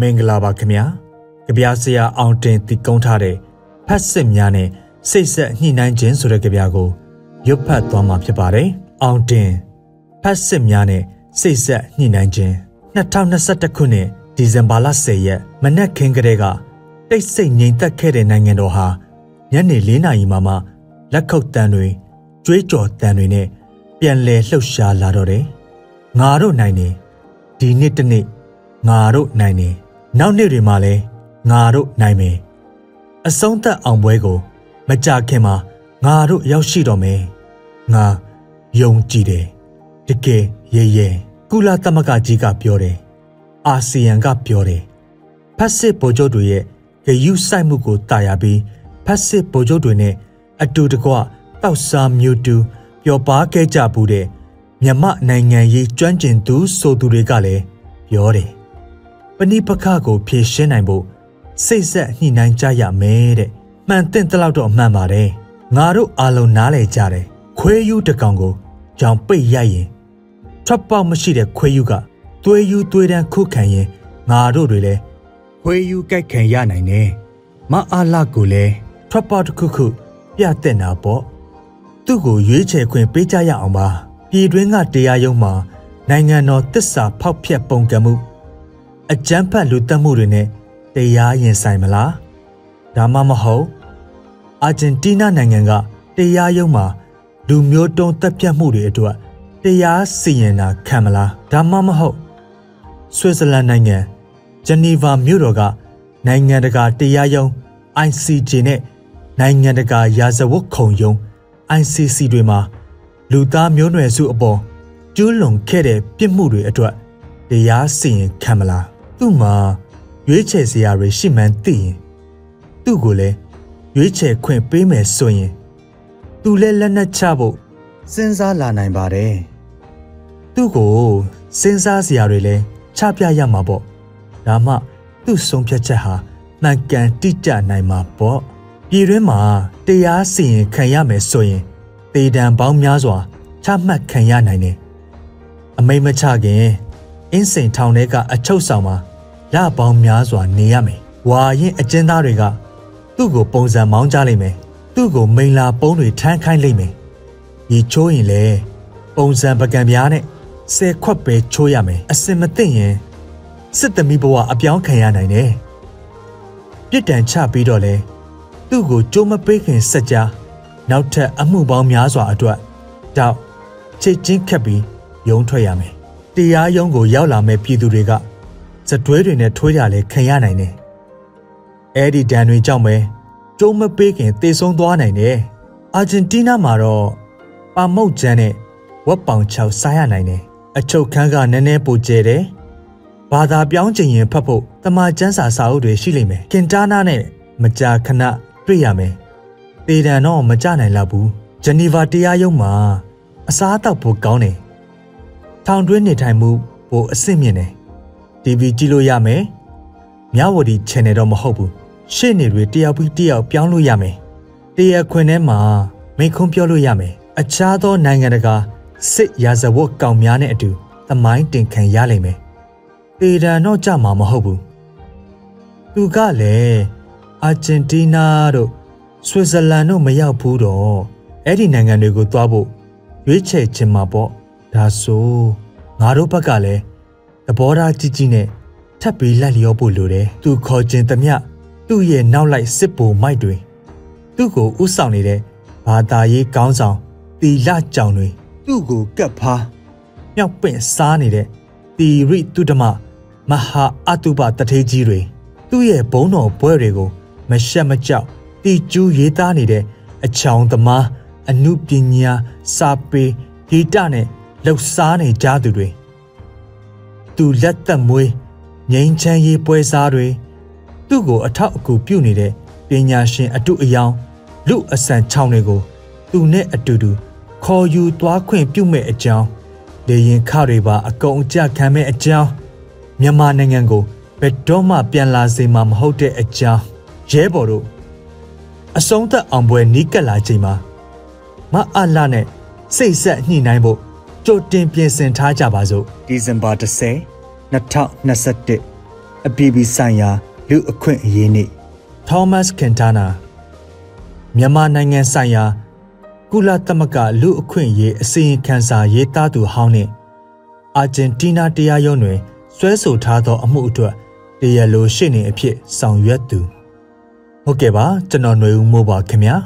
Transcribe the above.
မင်္ဂလာပါခင်ဗျာကြပြဆရာအောင်တင်တည်ကုန်းထားတဲ့ဖက်စစ်များနဲ့စိတ်ဆက်ညှိနှိုင်းခြင်းဆိုတဲ့ကြပြကိုရွတ်ဖတ်သွားမှာဖြစ်ပါတယ်အောင်တင်ဖက်စစ်များနဲ့စိတ်ဆက်ညှိနှိုင်းခြင်း2021ခုနှစ်ဒီဇင်ဘာလ10ရက်မနက်ခင်းကလေးကတိတ်ဆိတ်ငြိမ်သက်ခဲ့တဲ့နိုင်ငံတော်ဟာညနေ4နာရီမှမှလက်ခုပ်တန်တွေကြွေးကြော်တန်တွေနဲ့ပြန်လည်လှုပ်ရှားလာတော့တယ်ငါတို့နိုင်နေဒီနေ့တစ်နေ့ငါတို့နိုင်နေ နောက်နေ့တွေမှာလည်းငါတို့နိုင်မယ်အဆုံးသက်အောင်ပွဲကို မကြခင်မှာငါတို့ရောက်ရှိတော့မယ်ငါယုံကြည်တယ်တကယ်ရဲရဲကုလသမဂ္ဂကြီးကပြောတယ်အာဆီယံကပြောတယ်ဖက်စစ်ဗိုလ်ချုပ်တွေရဲ့ဂယုစိုက်မှုကိုတာယာပြီးဖက်စစ်ဗိုလ်ချုပ်တွေနဲ့အတူတကွတောက်စားမျိုးတူပျော်ပါခဲ့ကြဘူးတဲ့မြမနိုင်ငံရေးကျွမ်းကျင်သူဆိုသူတွေကလည်းပြောတယ် ပဏိပခကိုဖြေရှင်းနိုင်ဖို့စိတ်ဆက်ညှိနှိုင်းကြရမယ်တဲ့မှန်တဲ့တလောက်တော့အမှန်ပါတယ်ငါတို့အားလုံးနားလည်ကြတယ်ခွေးယူတကောင်ကိုကြောင်ပိတ်ရိုက်ရင်ထွက်ပေါက်မရှိတဲ့ခွေးယူကသွေးယူသွေးတန်းခုခံရင်ငါတို့တွေလည်းခွေးယူကြိုက်ခံရနိုင်တယ်မအားလကိုလည်းထွက်ပေါက်တစ်ခုခုပြတ်တဲ့နာပေါ့သူ့ကိုရွေးချယ်ခွင့်ပေးကြရအောင်ပါပြည်တွင်းကတရားရုံးမှာနိုင်ငံတော်တစ္ဆာဖောက်ဖျက်ပုံကမှု အကြမ်းဖက်လူတက်မှုတွေနဲ့တရားရင်ဆိုင်မလားဒါမှမဟုတ်အာဂျင်တီးနားနိုင်ငံကတရားရုံးမှာလူမျိုးတုံးတက်ပြတ်မှုတွေအတွက်တရားစီရင်တာခံမလားဒါမှမဟုတ်ဆွစ်ဇာလန်နိုင်ငံဂျနီဗာမြို့တော်ကနိုင်ငံတကာတရားရုံး ICJ နဲ့နိုင်ငံတကာရာဇဝတ်ခုံရုံး ICC တွေမှာလူသားမျိုးနွယ်စုအပေါ်ကျူးလွန်ခဲ့တဲ့ပြစ်မှုတွေအတွက်တရားစီရင်ခံမလား သူ့မှာရွေးချယ်စရာတွေရှိမှန်းသိရင်သူ့ကိုလည်းရွေးချယ်ခွင့်ပေးမယ်ဆိုရင်သူလည်းလက်နက်ချဖို့စဉ်းစားလာနိုင်ပါတယ်သူ့ကိုစဉ်းစားစရာတွေလည်းချပြရမှာပေါ့ဒါမှသူ့ဆုံးဖြတ်ချက်ဟာမှန်ကန်တိကျနိုင်မှာပေါ့ပြည်တွင်းမှာတရားစီရင်ခံရမယ်ဆိုရင်တေတံပေါင်းများစွာချမှတ်ခံရနိုင်တယ်အမိမချခင် အင်းစိန်ထောင်ထဲကအချုပ်ဆောင်မှာလပေါင်းများစွာနေရမယ်။ဝါရင်အကျဉ်းသားတွေကသူ့ကိုပုံစံမောင်းကြလိမ့်မယ်။သူ့ကိုမိန်လာပုံးတွေထမ်းခိုင်းလိမ့်မယ်။ဒီချိုးရင်လေပုံစံပကံပြားနဲ့ဆဲခွက်ပဲချိုးရမယ်။အစင်မသိရင်စစ်သမီးဘဝအပြောင်းခံရနိုင်တယ်။ပြစ်ဒဏ်ချပြီးတော့လေသူ့ကိုကြိုးမပေးခင်စက်ကြားနောက်ထပ်အမှုပေါင်းများစွာအတွက်တောက်ချစ်ချင်းခက်ပြီးယုံထွက်ရမယ်။ တရားရုံးကိုရောက်လာမဲ့ပြည်သူတွေကစတွဲတွေနဲ့ထွေးကြလဲခံရနိုင်တယ်။အဲဒီဒဏ်တွေကြောင့်ပဲကျုံးမပေးခင်တေဆုံးသွားနိုင်တယ်။အာဂျင်တီးနားမှာတော့ပါမုတ်ကျန်းနဲ့ဝက်ပောင်ချောက်စားရနိုင်တယ်။အချုပ်ခန်းကနည်းနည်းပိုကျဲတယ်။ဘာသာပြောင်းချင်ရင်ဖတ်ဖို့တမန်ကျန်းစာစာအုပ်တွေရှိလိမ့်မယ်။ကင်တာနာနဲ့မကြာခဏတွေ့ရမယ်။တေတံတော့မကြနိုင်လောက်ဘူး။ဂျနီဗာတရားရုံးမှာအစားအသောက်ဖို့ကောင်းတယ်။ ထောင်တွင်းနေထိုင်မှုပိုအဆင့်မြင့်တယ် TV ကြည့်လို့ရမယ်။မြဝတီ channel တော့မဟုတ်ဘူး။ရှေ့နေတွေတယောက်ပြီးတယောက်ပြောင်းလို့ရမယ်။တရားခွင်ထဲမှာမိန့်ခွန်းပြောလို့ရမယ်။အခြားသောနိုင်ငံတကာစစ်ရာဇဝတ်ကောင်များနဲ့အတူသမိုင်းတင်ခံရလိမ့်မယ်။ပေဒံတော့ကြမှာမဟုတ်ဘူး။သူကလည်းအာဂျင်တီးနားတို့ဆွစ်ဇာလန်တို့မရောက်ဘူးတော့အဲ့ဒီနိုင်ငံတွေကိုသွားဖို့ရွေးချယ်ချင်မှာပေါ့။ ဒါဆိုငါတို့ဘက်ကလည်းသဘောထားကြီးကြီးနဲ့ထပ်ပြီးလက်လျောဖို့လိုတယ်သူခေါ်ခြင်းသမျှသူ့ရဲ့နောက်လိုက်စစ်ဘိုမိုက်တွေသူ့ကိုဥဆောင်နေတဲ့ဘာသာရေးကောင်းဆောင်တီလကြောင်တွေသူ့ကိုကပ်ဖားမြောက်ပင့်စားနေတဲ့တီရိတုဒမမဟာအတုပတထေးကြီးတွေသူ့ရဲ့ဘုံတော်ဘွဲတွေကိုမရှက်မကြောက်တီကျူးရေးသားနေတဲ့အချောင်သမားအမှုပညာစာပေဂီတနဲ့ လှုပ်ရှားနေကြသူတွေသူလက်သက်မွေးငိမ့်ချမ်းရေးပွဲစားတွေသူ့ကိုအထောက်အကူပြုနေတဲ့ပညာရှင်အတုအယောင်လူအဆန်ချောင်းတွေကိုသူနဲ့အတူတူခေါ်ယူသွားခွင့်ပြုမဲ့အကြောင်းလေရင်ခတွေပါအကုန်အကျခံမဲ့အကြောင်းမြန်မာနိုင်ငံကိုဘယ်တော့မှပြန်လာစေမှာမဟုတ်တဲ့အကြောင်းရဲဘော်တို့အဆုံးသက်အောင်ပွဲနီးကပ်လာချိန်မှာမအလာနဲ့စိတ်ဆက်ညှိနှိုင်းဖို့ ကြိုတင်ပြင်ဆင်ထားကြပါစို့ဒီဇင်ဘာ10 2021အအပြည်ပြည်ဆိုင်ရာလူအခွင့်အရေးနေ့ Thomas Quintana မြန်မာနိုင်ငံဆိုင်ရာကုလသမဂ္ဂလူအခွင့်အရေးအစီရင်ခံစာရေးသားသူဟောင်းနှင့်အာဂျင်တီးနားတရားရုံးတွင်ဆွဲဆိုထားသော အမှုအတွက်တရားလိုရှေ့နေအဖြစ်ဆောင်ရွက်သူဟုတ်ကဲ့ပါကျွန်တော်ຫນွေဦးမိုးပါခင်ဗျာ